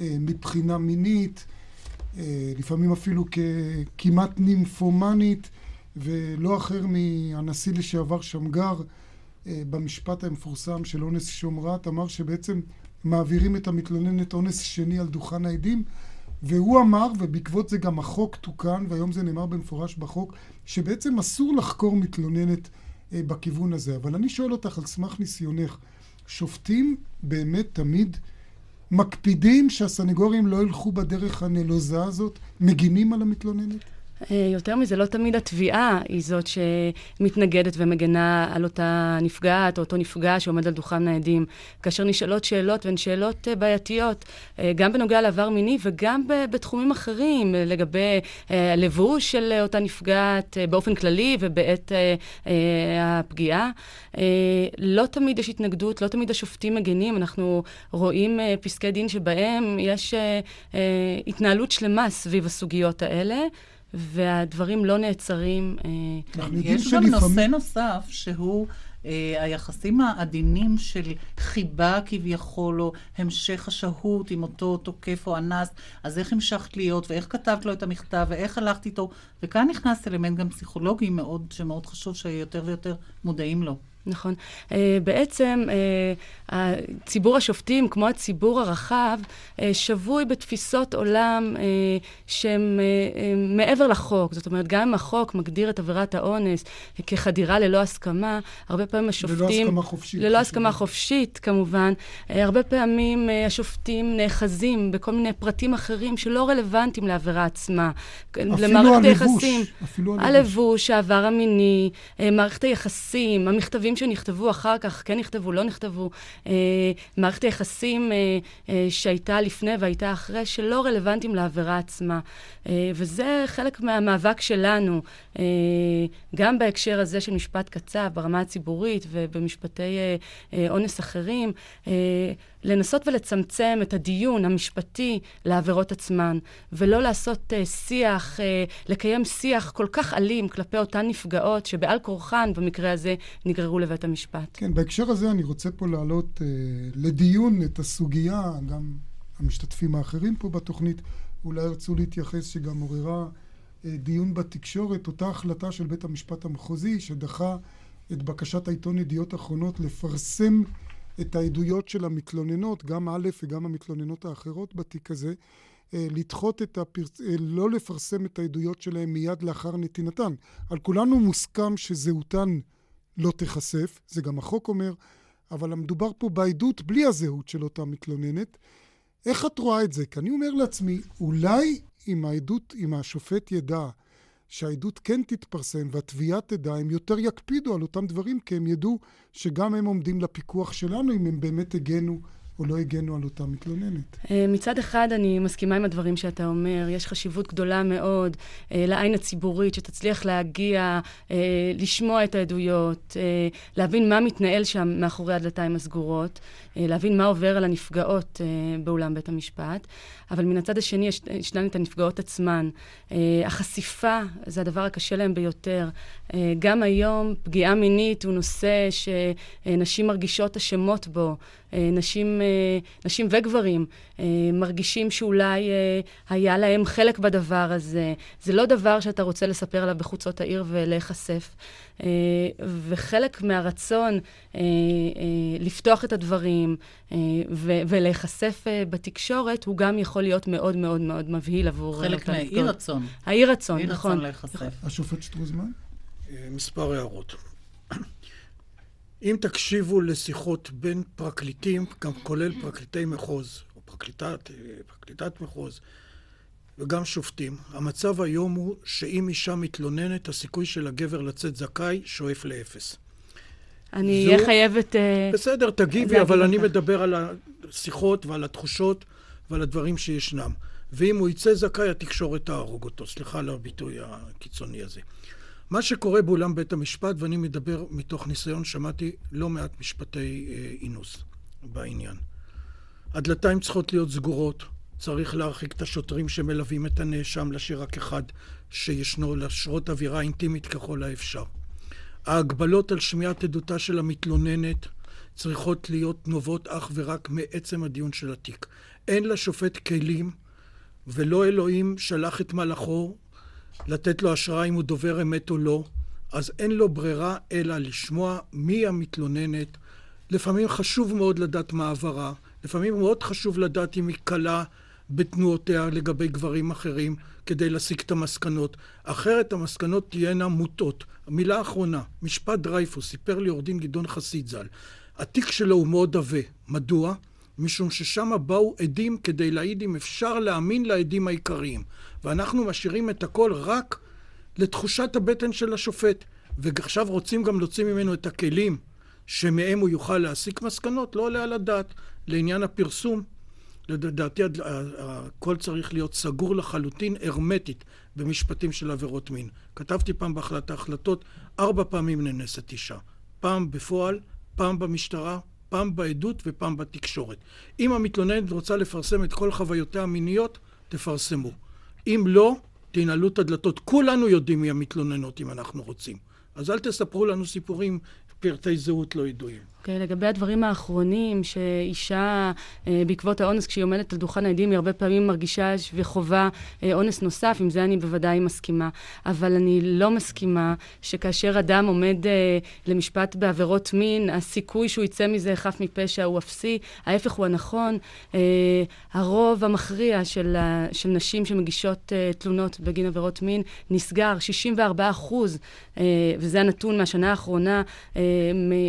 אה, מבחינה מינית, לפעמים אפילו ככמעט נימפומנית, ולא אחר מהנשיא לשעבר שמגר במשפט המפורסם של אונס שומרת, אמר שבעצם מעבירים את המתלוננת אונס שני על דוכן העדים. והוא אמר, ובעקבות זה גם החוק תוקן, והיום זה נאמר במפורש בחוק, שבעצם אסור לחקור מתלוננת אה, בכיוון הזה. אבל אני שואל אותך על סמך ניסיונך, שופטים באמת תמיד מקפידים שהסנגורים לא ילכו בדרך הנלוזה הזאת, מגינים על המתלוננת? אה, יותר מזה, לא תמיד התביעה היא זאת שמתנגדת ומגנה על אותה נפגעת או אותו נפגע שעומד על דוכן העדים. כאשר נשאלות שאלות, והן שאלות אה, בעייתיות, אה, גם בנוגע לעבר מיני וגם בתחומים אחרים, לגבי הלבוש של אותה נפגעת באופן כללי ובעת הפגיעה. לא תמיד יש התנגדות, לא תמיד השופטים מגנים. אנחנו רואים פסקי דין שבהם יש התנהלות שלמה סביב הסוגיות האלה. והדברים לא נעצרים. אה, יש גם נושא נוסף שהוא... Uh, היחסים העדינים של חיבה כביכול, או המשך השהות עם אותו תוקף או אנס, אז איך המשכת להיות, ואיך כתבת לו את המכתב, ואיך הלכת איתו, וכאן נכנס אלמנט גם פסיכולוגי מאוד, שמאוד חשוב שיותר ויותר מודעים לו. נכון. Uh, בעצם uh, ציבור השופטים, כמו הציבור הרחב, uh, שבוי בתפיסות עולם uh, שהן uh, מעבר לחוק. זאת אומרת, גם אם החוק מגדיר את עבירת האונס כחדירה ללא הסכמה, הרבה פעמים השופטים... ללא הסכמה חופשית. ללא הסכמה חופשית, כמובן. Uh, הרבה פעמים uh, השופטים נאחזים בכל מיני פרטים אחרים שלא רלוונטיים לעבירה עצמה. אפילו הלבוש. אפילו הלבוש. הלבוש, העבר המיני, uh, מערכת היחסים, המכתבים שנכתבו אחר כך, כן נכתבו, לא נכתבו, אה, מערכת היחסים אה, אה, שהייתה לפני והייתה אחרי, שלא רלוונטיים לעבירה עצמה. אה, וזה חלק מהמאבק שלנו, אה, גם בהקשר הזה של משפט קצב, ברמה הציבורית ובמשפטי אה, אה, אונס אחרים. אה, לנסות ולצמצם את הדיון המשפטי לעבירות עצמן, ולא לעשות uh, שיח, uh, לקיים שיח כל כך אלים כלפי אותן נפגעות שבעל כורחן, במקרה הזה, נגררו לבית המשפט. כן, בהקשר הזה אני רוצה פה להעלות uh, לדיון את הסוגיה, גם המשתתפים האחרים פה בתוכנית אולי ירצו להתייחס, שגם עוררה uh, דיון בתקשורת, אותה החלטה של בית המשפט המחוזי שדחה את בקשת העיתון ידיעות אחרונות לפרסם את העדויות של המתלוננות, גם א' וגם המתלוננות האחרות בתיק הזה, אה, לדחות את הפרצ... אה, לא לפרסם את העדויות שלהם מיד לאחר נתינתן. על כולנו מוסכם שזהותן לא תיחשף, זה גם החוק אומר, אבל המדובר פה בעדות בלי הזהות של אותה מתלוננת. איך את רואה את זה? כי אני אומר לעצמי, אולי אם העדות, אם השופט ידע שהעדות כן תתפרסם והתביעה תדע, הם יותר יקפידו על אותם דברים, כי הם ידעו שגם הם עומדים לפיקוח שלנו, אם הם באמת הגנו או לא הגנו על אותה מתלוננת. אה, מצד אחד, אני מסכימה עם הדברים שאתה אומר. יש חשיבות גדולה מאוד אה, לעין הציבורית, שתצליח להגיע, אה, לשמוע את העדויות, להבין מה מתנהל שם מאחורי הדלתיים הסגורות, להבין מה עובר על הנפגעות באולם בית המשפט. אבל מן הצד השני, יש, ישנן את הנפגעות עצמן. החשיפה זה הדבר הקשה להם ביותר. גם היום, פגיעה מינית הוא נושא שנשים מרגישות אשמות בו. נשים נשים וגברים, מרגישים שאולי היה להם חלק בדבר הזה. זה לא דבר שאתה רוצה לספר עליו בחוצות העיר ולהיחשף. וחלק מהרצון לפתוח את הדברים ולהיחשף בתקשורת, הוא גם יכול להיות מאוד מאוד מאוד מבהיל עבור... חלק מהאי רצון. האי רצון, נכון. רצון להיחשף. השופט שטרוזמן? מספר הערות. אם תקשיבו לשיחות בין פרקליטים, גם כולל פרקליטי מחוז, או פרקליטת, פרקליטת מחוז, וגם שופטים, המצב היום הוא שאם אישה מתלוננת, הסיכוי של הגבר לצאת זכאי שואף לאפס. אני אהיה חייבת... בסדר, תגיבי, אבל אני מדבר על השיחות ועל התחושות ועל הדברים שישנם. ואם הוא יצא זכאי, התקשורת תהרוג אותו. סליחה על הביטוי הקיצוני הזה. מה שקורה באולם בית המשפט, ואני מדבר מתוך ניסיון, שמעתי לא מעט משפטי אה, אינוס בעניין. הדלתיים צריכות להיות סגורות, צריך להרחיק את השוטרים שמלווים את הנאשם, להשאיר רק אחד שישנו, להשרות אווירה אינטימית ככל האפשר. ההגבלות על שמיעת עדותה של המתלוננת צריכות להיות נובעות אך ורק מעצם הדיון של התיק. אין לשופט כלים, ולא אלוהים שלח את מלאכו לתת לו השראה אם הוא דובר אמת או לא, אז אין לו ברירה אלא לשמוע מי המתלוננת. לפעמים חשוב מאוד לדעת מה עברה, לפעמים מאוד חשוב לדעת אם היא קלה בתנועותיה לגבי גברים אחרים, כדי להסיק את המסקנות. אחרת המסקנות תהיינה מוטות. המילה האחרונה, משפט דרייפוס, סיפר לי עורך דין גדעון חסיד ז"ל. התיק שלו הוא מאוד עבה. מדוע? משום ששם באו עדים כדי להעיד אם אפשר להאמין לעדים העיקריים. ואנחנו משאירים את הכל רק לתחושת הבטן של השופט. ועכשיו רוצים גם להוציא ממנו את הכלים שמהם הוא יוכל להסיק מסקנות, לא עולה על הדעת. לעניין הפרסום, לדעתי הכל צריך להיות סגור לחלוטין, הרמטית, במשפטים של עבירות מין. כתבתי פעם בהחלטה החלטות, ארבע פעמים נאנסת אישה. פעם בפועל, פעם במשטרה, פעם בעדות ופעם בתקשורת. אם המתלוננת רוצה לפרסם את כל חוויותיה המיניות, תפרסמו. אם לא, תנעלו את הדלתות. כולנו יודעים מי המתלוננות אם אנחנו רוצים. אז אל תספרו לנו סיפורים, פרטי זהות לא ידועים. אוקיי, okay, לגבי הדברים האחרונים, שאישה, אה, בעקבות האונס, כשהיא עומדת על דוכן העדים, היא הרבה פעמים מרגישה וחווה אה, אונס נוסף, עם זה אני בוודאי מסכימה. אבל אני לא מסכימה שכאשר אדם עומד אה, למשפט בעבירות מין, הסיכוי שהוא יצא מזה חף מפשע הוא אפסי. ההפך הוא הנכון. אה, הרוב המכריע של, של נשים שמגישות אה, תלונות בגין עבירות מין נסגר, 64 אחוז, אה, וזה הנתון מהשנה האחרונה, אה,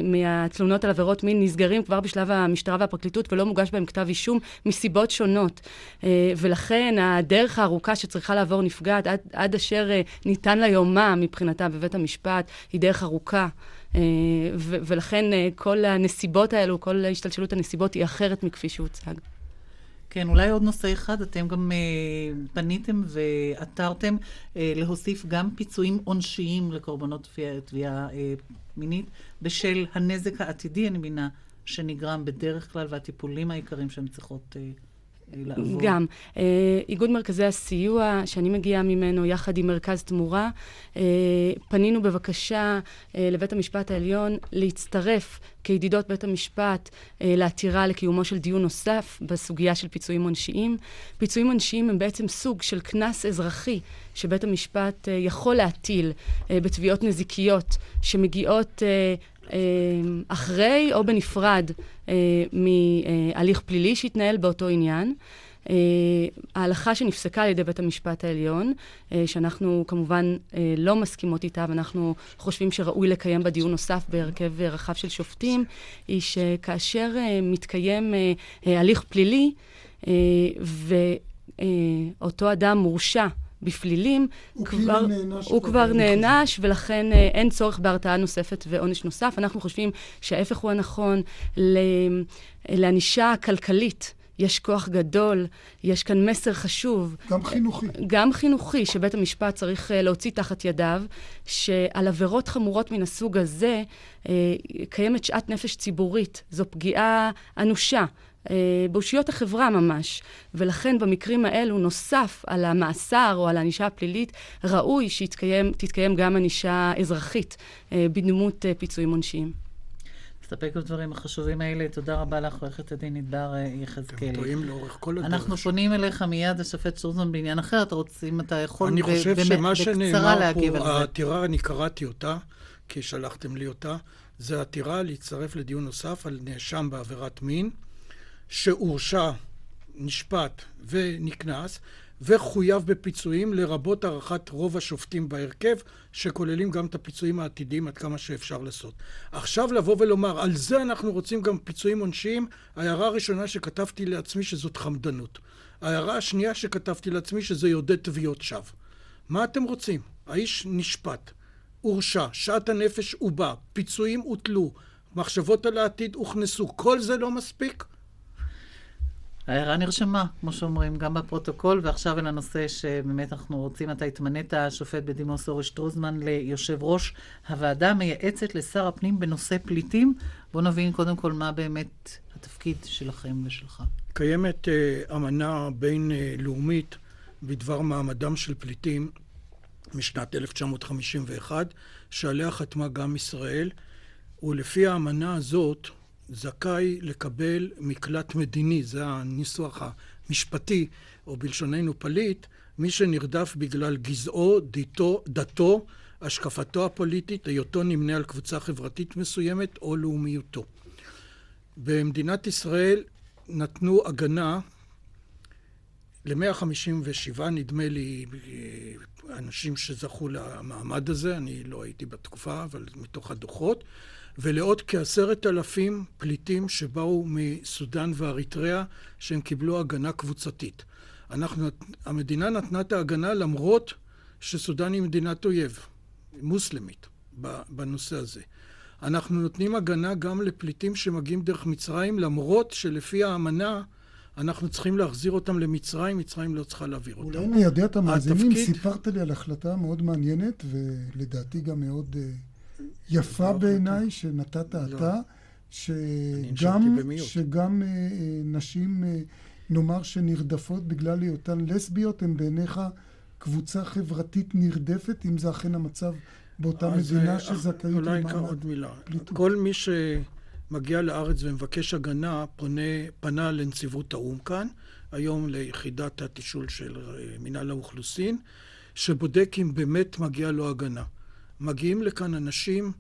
מהתלונות על עבירות מין נסגרים כבר בשלב המשטרה והפרקליטות ולא מוגש בהם כתב אישום מסיבות שונות. אה, ולכן הדרך הארוכה שצריכה לעבור נפגעת עד, עד אשר אה, ניתן לה יומה מבחינתה בבית המשפט היא דרך ארוכה. אה, ולכן כל הנסיבות האלו, כל השתלשלות הנסיבות היא אחרת מכפי שהוצג. כן, אולי עוד נושא אחד, אתם גם אה, פניתם ועתרתם אה, להוסיף גם פיצויים עונשיים לקורבנות תביעה אה, מינית בשל הנזק העתידי, אני מבינה, שנגרם בדרך כלל, והטיפולים העיקריים שהן צריכות אה, לעבור. גם. אה, איגוד מרכזי הסיוע, שאני מגיעה ממנו, יחד עם מרכז תמורה, אה, פנינו בבקשה אה, לבית המשפט העליון להצטרף כידידות בית המשפט לעתירה לקיומו של דיון נוסף בסוגיה של פיצויים עונשיים. פיצויים עונשיים הם בעצם סוג של קנס אזרחי שבית המשפט יכול להטיל בתביעות נזיקיות שמגיעות אחרי או בנפרד אה, מהליך פלילי שהתנהל באותו עניין. Uh, ההלכה שנפסקה על ידי בית המשפט העליון, שאנחנו כמובן לא מסכימות איתה, ואנחנו חושבים שראוי לקיים בה דיון נוסף בהרכב רחב של שופטים, היא שכאשר מתקיים הליך פלילי, ואותו אדם מורשע בפלילים, הוא כבר, נענש, הוא כבר נענש, ולכן אה, אין צורך בהרתעה נוספת ועונש נוסף. אנחנו חושבים שההפך הוא הנכון, לענישה כלכלית. יש כוח גדול, יש כאן מסר חשוב. גם חינוכי. גם חינוכי, שבית המשפט צריך uh, להוציא תחת ידיו, שעל עבירות חמורות מן הסוג הזה uh, קיימת שאט נפש ציבורית. זו פגיעה אנושה. אה, באושיות החברה ממש. ולכן במקרים האלו, נוסף על המאסר או על הענישה הפלילית, ראוי שתתקיים גם ענישה אזרחית אה, בדמות אה, פיצויים עונשיים. נסתפק בדברים החשובים האלה. תודה רבה לך, עורכת הדין אה, יחזקאלי. אתם טועים לאורך כל הדרך. אנחנו פונים אליך מיד, השופט שטרוזמן, בעניין אחר. אתה רוצה, אם אתה יכול, אני חושב שמה שנאמר פה. העתירה, אני קראתי אותה, כי שלחתם לי אותה, זה עתירה להצטרף לדיון נוסף על נאשם בעבירת מין, שהורשע, נשפט ונקנס, וחויב בפיצויים, לרבות הערכת רוב השופטים בהרכב, שכוללים גם את הפיצויים העתידיים עד כמה שאפשר לעשות. עכשיו לבוא ולומר, על זה אנחנו רוצים גם פיצויים עונשיים, ההערה הראשונה שכתבתי לעצמי שזאת חמדנות. ההערה השנייה שכתבתי לעצמי שזה יעודד תביעות שווא. מה אתם רוצים? האיש נשפט, הורשע, שעת הנפש הובע, פיצויים הוטלו, מחשבות על העתיד הוכנסו, כל זה לא מספיק? ההערה נרשמה, כמו שאומרים, גם בפרוטוקול, ועכשיו אל הנושא שבאמת אנחנו רוצים, אתה התמנית, השופט בדימוס אורי שטרוזמן, ליושב ראש הוועדה המייעצת לשר הפנים בנושא פליטים. בואו נבין קודם כל מה באמת התפקיד שלכם ושלך. קיימת uh, אמנה בינלאומית בדבר מעמדם של פליטים משנת 1951, שעליה חתמה גם ישראל, ולפי האמנה הזאת זכאי לקבל מקלט מדיני, זה הניסוח המשפטי, או בלשוננו פליט, מי שנרדף בגלל גזעו, דתו, דתו, השקפתו הפוליטית, היותו נמנה על קבוצה חברתית מסוימת או לאומיותו. במדינת ישראל נתנו הגנה ל-157, נדמה לי, אנשים שזכו למעמד הזה, אני לא הייתי בתקופה, אבל מתוך הדוחות, ולעוד כעשרת אלפים פליטים שבאו מסודאן ואריתריאה, שהם קיבלו הגנה קבוצתית. אנחנו, המדינה נתנה את ההגנה למרות שסודאן היא מדינת אויב, מוסלמית, בנושא הזה. אנחנו נותנים הגנה גם לפליטים שמגיעים דרך מצרים, למרות שלפי האמנה אנחנו צריכים להחזיר אותם למצרים, מצרים לא צריכה להעביר אותם. אולי ניידע את המאזינים, התפקיד- סיפרת לי על החלטה מאוד מעניינת, ולדעתי גם מאוד אה, יפה בעיניי, שנתת לא. אתה, שגם. שגם אה, אה, נשים, אה, נאמר, שנרדפות בגלל היותן לסביות, הן בעיניך קבוצה חברתית נרדפת, אם זה אכן המצב באותה מדינה שזכאית אולי למעמד. עוד מילה. פליטות. כל מי שמגיע לארץ ומבקש הגנה, פונה, פנה לנציבות האו"ם כאן, היום ליחידת התשאול של מינהל האוכלוסין, שבודק אם באמת מגיע לו הגנה. מגיעים לכאן אנשים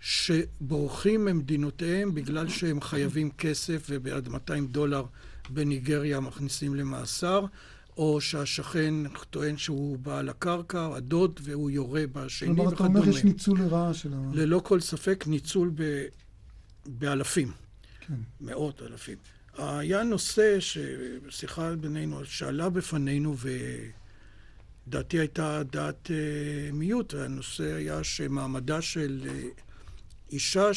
שבורחים ממדינותיהם בגלל שהם חייבים כסף ובעד 200 דולר בניגריה מכניסים למאסר, או שהשכן טוען שהוא בעל הקרקע, הדוד, והוא יורה בשני כלומר, אתה וכדומה. אומר יש ניצול לרעה של ה... ללא כל ספק ניצול ב... באלפים, כן. מאות אלפים. היה נושא ששיחה בינינו, שעלה בפנינו ודעתי הייתה דעת אה, מיעוט, והנושא היה שמעמדה של אה, אישה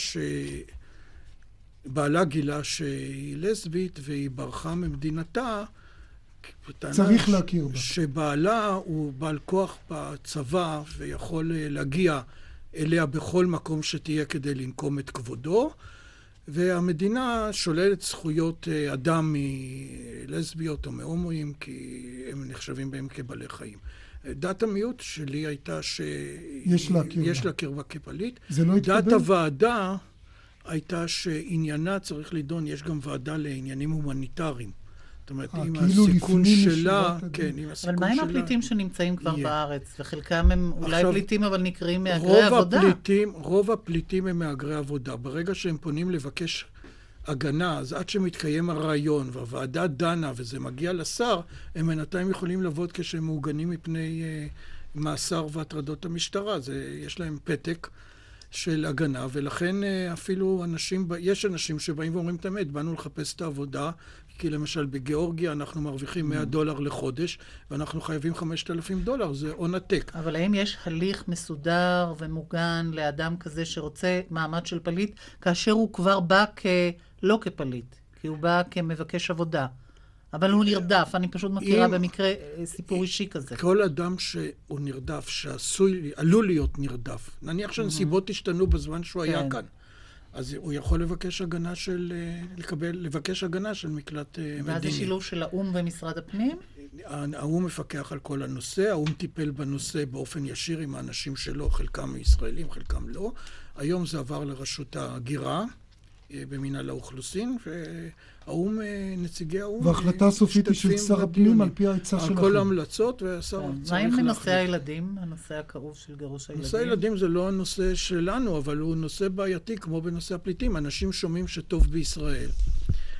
שבעלה גילה שהיא לסבית והיא ברחה ממדינתה, צריך להכיר בה. שבעלה הוא בעל כוח בצבא ויכול אה, להגיע אליה בכל מקום שתהיה כדי לנקום את כבודו, והמדינה שוללת זכויות אה, אדם מלסביות או מהומואים כי הם נחשבים בהם כבעלי חיים. דת המיעוט שלי הייתה ש... יש להכיר יש בה. להכיר בה כפליט. זה לא דת התקבל? הוועדה הייתה שעניינה צריך לדון, יש גם ועדה לעניינים הומניטריים. זאת אומרת, אה, אם כאילו הסיכון שלה, משורת הדין. כן, אם אבל הסיכון מה עם שלה... הפליטים שנמצאים כבר יהיה. בארץ? וחלקם הם אולי עכשיו, פליטים, אבל נקראים מהגרי רוב עבודה. הפליטים, רוב הפליטים הם מהגרי עבודה. ברגע שהם פונים לבקש הגנה, אז עד שמתקיים הרעיון והוועדה דנה וזה מגיע לשר, הם בינתיים יכולים לבוא כשהם מעוגנים מפני uh, מאסר והטרדות המשטרה. זה, יש להם פתק של הגנה, ולכן uh, אפילו אנשים, יש אנשים שבאים ואומרים את האמת, באנו לחפש את העבודה, כי למשל בגיאורגיה אנחנו מרוויחים 100 דולר לחודש, ואנחנו חייבים 5,000 דולר, זה הון עתק. אבל האם יש הליך מסודר ומוגן לאדם כזה שרוצה מעמד של פליט, כאשר הוא כבר בא כ... לא כפליט, כי הוא בא כמבקש עבודה. אבל הוא נרדף, אני פשוט מכירה אם- במקרה אה, סיפור אישי כזה. כל אדם שהוא נרדף, שעשוי, עלול להיות נרדף, נניח שהנסיבות השתנו בזמן שהוא היה כן. כאן, אז הוא יכול לבקש הגנה של, אה, לקבל, לבקש הגנה של מקלט אה, ואז זה מדיני. שילוב של האו"ם ומשרד הפנים? האו"ם מפקח על כל הנושא, האו"ם טיפל בנושא באופן ישיר עם האנשים שלו, חלקם ישראלים, חלקם לא. היום זה עבר לרשות ההגירה, במינהל האוכלוסין, והאו"ם, נציגי האו"ם, וההחלטה הסופית היא של שר הפנים על פי העצה שלכם. כל ההמלצות, והשר כן. צריך מה עם להחליט. נושא הילדים? הנושא הכאוב של גירוש הילדים? נושא הילדים זה לא הנושא שלנו, אבל הוא נושא בעייתי כמו בנושא הפליטים. אנשים שומעים שטוב בישראל,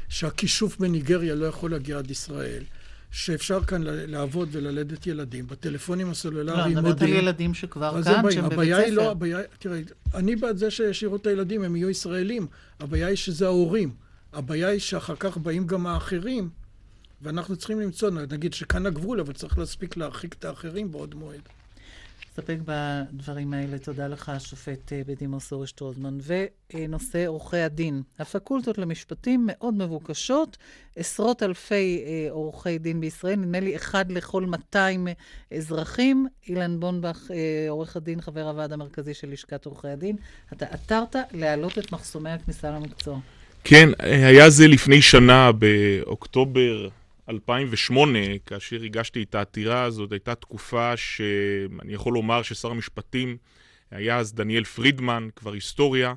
שהכישוף בניגריה לא יכול להגיע עד ישראל, שאפשר כאן לעבוד וללדת ילדים. בטלפונים לא, הסלולריים אני מדברת על מודיעים. ילדים שכבר כאן. שהם בבית הבעיה היא לא, ספר. הבעיה, תראה, אני בעד זה שישאירו את הילדים, הם יהיו ישראלים. הבעיה היא שזה ההורים. הבעיה היא שאחר כך באים גם האחרים, ואנחנו צריכים למצוא, נגיד שכאן הגבול, אבל צריך להספיק להרחיק את האחרים בעוד מועד. נסתפק בדברים האלה. תודה לך, השופט אה, בדימוס אורי שטרוזמן. ונושא עורכי הדין. הפקולטות למשפטים מאוד מבוקשות, עשרות אלפי אה, עורכי דין בישראל, נדמה לי אחד לכל 200 אזרחים. אילן בונבך, אה, עורך הדין, חבר הוועד המרכזי של לשכת עורכי הדין, אתה עתרת להעלות את מחסומי הכניסה למקצוע. כן, היה זה לפני שנה, באוקטובר 2008, כאשר הגשתי את העתירה הזאת, הייתה תקופה שאני יכול לומר ששר המשפטים היה אז דניאל פרידמן, כבר היסטוריה,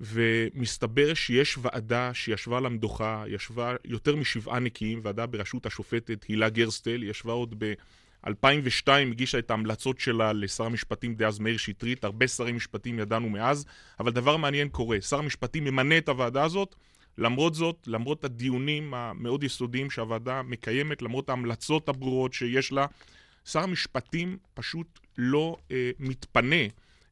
ומסתבר שיש ועדה שישבה על המדוכה, ישבה יותר משבעה נקיים, ועדה בראשות השופטת הילה גרסטל, היא ישבה עוד ב-2002, הגישה את ההמלצות שלה לשר המשפטים דאז מאיר שטרית, הרבה שרי משפטים ידענו מאז, אבל דבר מעניין קורה, שר המשפטים ממנה את הוועדה הזאת, למרות זאת, למרות הדיונים המאוד יסודיים שהוועדה מקיימת, למרות ההמלצות הברורות שיש לה, שר המשפטים פשוט לא אה, מתפנה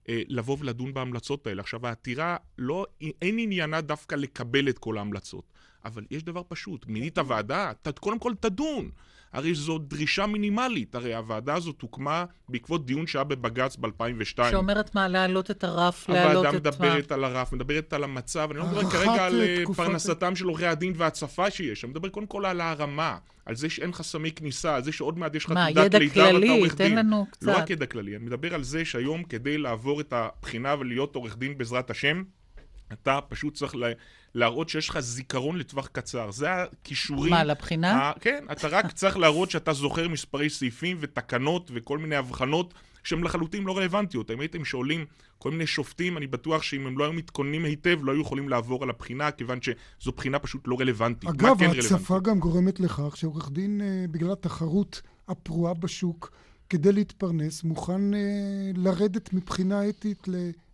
אה, לבוא ולדון בהמלצות האלה. עכשיו, העתירה, לא, אין עניינה דווקא לקבל את כל ההמלצות, אבל יש דבר פשוט, מינית ועדה, ת, קודם כל תדון. הרי זו דרישה מינימלית, הרי הוועדה הזאת הוקמה בעקבות דיון שהיה בבג"ץ ב-2002. שאומרת מה, להעלות את הרף, להעלות הוועדה את מה... מדברת על הרף, מדברת על המצב, אני לא מדבר הארכת, כרגע על אה, אה, פרנסתם של עורכי הדין והצפה שיש, אני מדבר קודם כל על הרמה, על זה שאין חסמי כניסה, על זה שעוד מעט יש לך מה, תעודת ידע לידה ואתה כללי? עורך תן דין. לנו לא קצת. רק ידע כללי, אני מדבר על זה שהיום כדי לעבור את הבחינה ולהיות עורך דין בעזרת השם, אתה פשוט צריך לה- להראות שיש לך זיכרון לטווח קצר. זה הכישורים. מה, לבחינה? ה- כן, אתה רק צריך להראות שאתה זוכר מספרי סעיפים ותקנות וכל מיני הבחנות שהן לחלוטין לא רלוונטיות. אם הייתם שואלים כל מיני שופטים, אני בטוח שאם הם לא היו מתכוננים היטב, לא היו יכולים לעבור על הבחינה, כיוון שזו בחינה פשוט לא רלוונטית. אגב, כן ההצפה רלוונטי? גם גורמת לכך שעורך דין, אה, בגלל התחרות הפרועה בשוק, כדי להתפרנס, מוכן אה, לרדת מבחינה אתית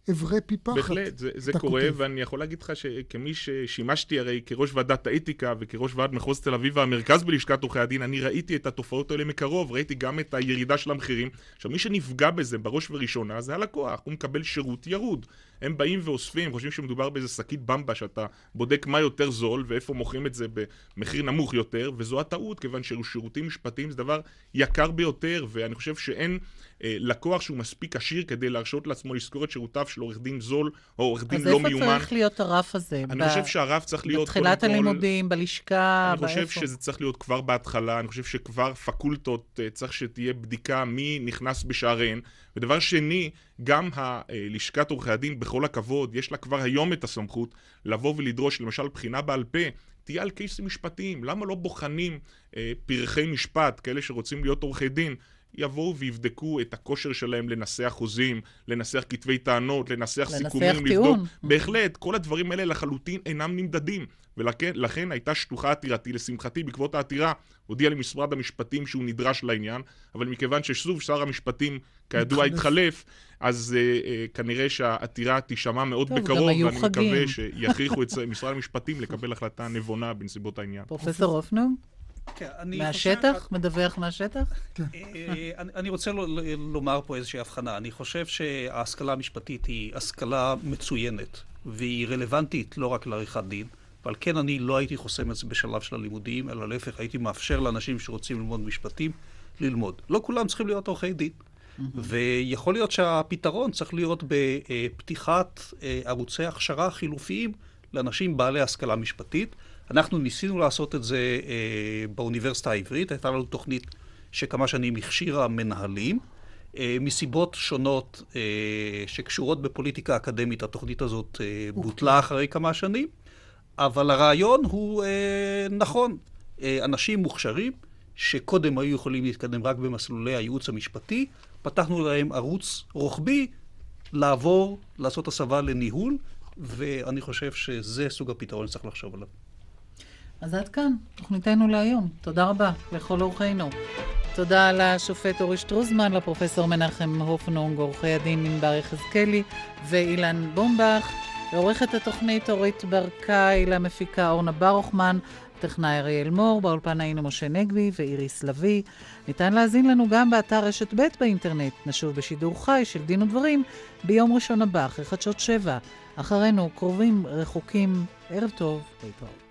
לעברי פי פחת. בהחלט, זה, זה קורה, כותב. ואני יכול להגיד לך שכמי ששימשתי הרי כראש ועדת האתיקה וכראש ועד מחוז תל אביב והמרכז בלשכת עורכי הדין, אני ראיתי את התופעות האלה מקרוב, ראיתי גם את הירידה של המחירים. עכשיו, מי שנפגע בזה בראש ובראשונה זה הלקוח, הוא מקבל שירות ירוד. הם באים ואוספים, חושבים שמדובר באיזה שקית במבה שאתה בודק מה יותר זול ואיפה מוכרים את זה במחיר נמוך יותר, וזו הטעות, כיוון ששירותים משפטיים זה דבר יקר ביותר, ואני חושב שאין אה, לקוח שהוא מספיק עשיר כדי להרשות לעצמו לשכור את שירותיו של עורך דין זול או עורך דין אז לא איפה מיומן. צריך להיות הרף הזה? אני ב- חושב שהרף צריך להיות בתחילת קודם כל... הלימודים, בלשכה, אני חושב באיפה? שזה צריך להיות כבר בהתחלה, אני חושב שכבר פקולטות אה, צריך שתהיה בדיקה מי נכנס בשעריהן. ודבר שני, גם לשכת עורכי הדין, בכל הכבוד, יש לה כבר היום את הסמכות לבוא ולדרוש, למשל, בחינה בעל פה. תהיה על קייסים משפטיים, למה לא בוחנים אה, פרחי משפט, כאלה שרוצים להיות עורכי דין, יבואו ויבדקו את הכושר שלהם לנסח חוזים, לנסח כתבי טענות, לנסח לנסח סיכומים, טיעון. לבדוק. בהחלט, כל הדברים האלה לחלוטין אינם נמדדים. ולכן לכן הייתה שלוחה עתירתי, לשמחתי, בעקבות העתירה, הודיע לי משרד המשפטים שהוא נדרש לעניין, אבל מכיוון ששוב שר המשפטים, כידוע, מתחלף. התחלף, אז אה, אה, כנראה שהעתירה תישמע מאוד טוב, בקרוב, ואני חגים. מקווה שיכריחו את משרד המשפטים לקבל החלטה נבונה בנסיבות העניין. פרופסור הופנום, כן, מהשטח? חושב- מדווח מהשטח? אה, אני אני רוצה ל- ל- לומר פה איזושהי הבחנה. אני חושב שההשכלה המשפטית היא השכלה מצוינת, והיא רלוונטית לא רק לעריכת דין, ועל כן אני לא הייתי חוסם את זה בשלב של הלימודים, אלא להפך, הייתי מאפשר לאנשים שרוצים ללמוד משפטים, ללמוד. לא כולם צריכים להיות עורכי דין. ויכול להיות שהפתרון צריך להיות בפתיחת אה, ערוצי הכשרה חילופיים לאנשים בעלי השכלה משפטית. אנחנו ניסינו לעשות את זה אה, באוניברסיטה העברית, הייתה לנו תוכנית שכמה שנים הכשירה מנהלים. אה, מסיבות שונות שקשורות בפוליטיקה אקדמית, התוכנית הזאת אה, בוטלה אחרי כמה שנים, אבל הרעיון הוא אה, נכון. אה, אנשים מוכשרים, שקודם היו יכולים להתקדם רק במסלולי הייעוץ המשפטי, פתחנו להם ערוץ רוחבי לעבור, לעשות הסבה לניהול, ואני חושב שזה סוג הפתרון שצריך לחשוב עליו. אז עד כאן, תוכניתנו להיום. תודה רבה לכל אורחינו. תודה לשופט אורי שטרוזמן, לפרופסור מנחם הופנונג, עורכי הדין ענבר יחזקאלי ואילן בומבך, לעורכת התוכנית אורית ברקאי, למפיקה אורנה ברוכמן, טכנאי אריאל מור, באולפן היינו משה נגבי ואיריס לביא. ניתן להזין לנו גם באתר רשת ב' באינטרנט. נשוב בשידור חי של דין ודברים ביום ראשון הבא, אחרי חדשות שבע. אחרינו קרובים רחוקים. ערב טוב, להתראות.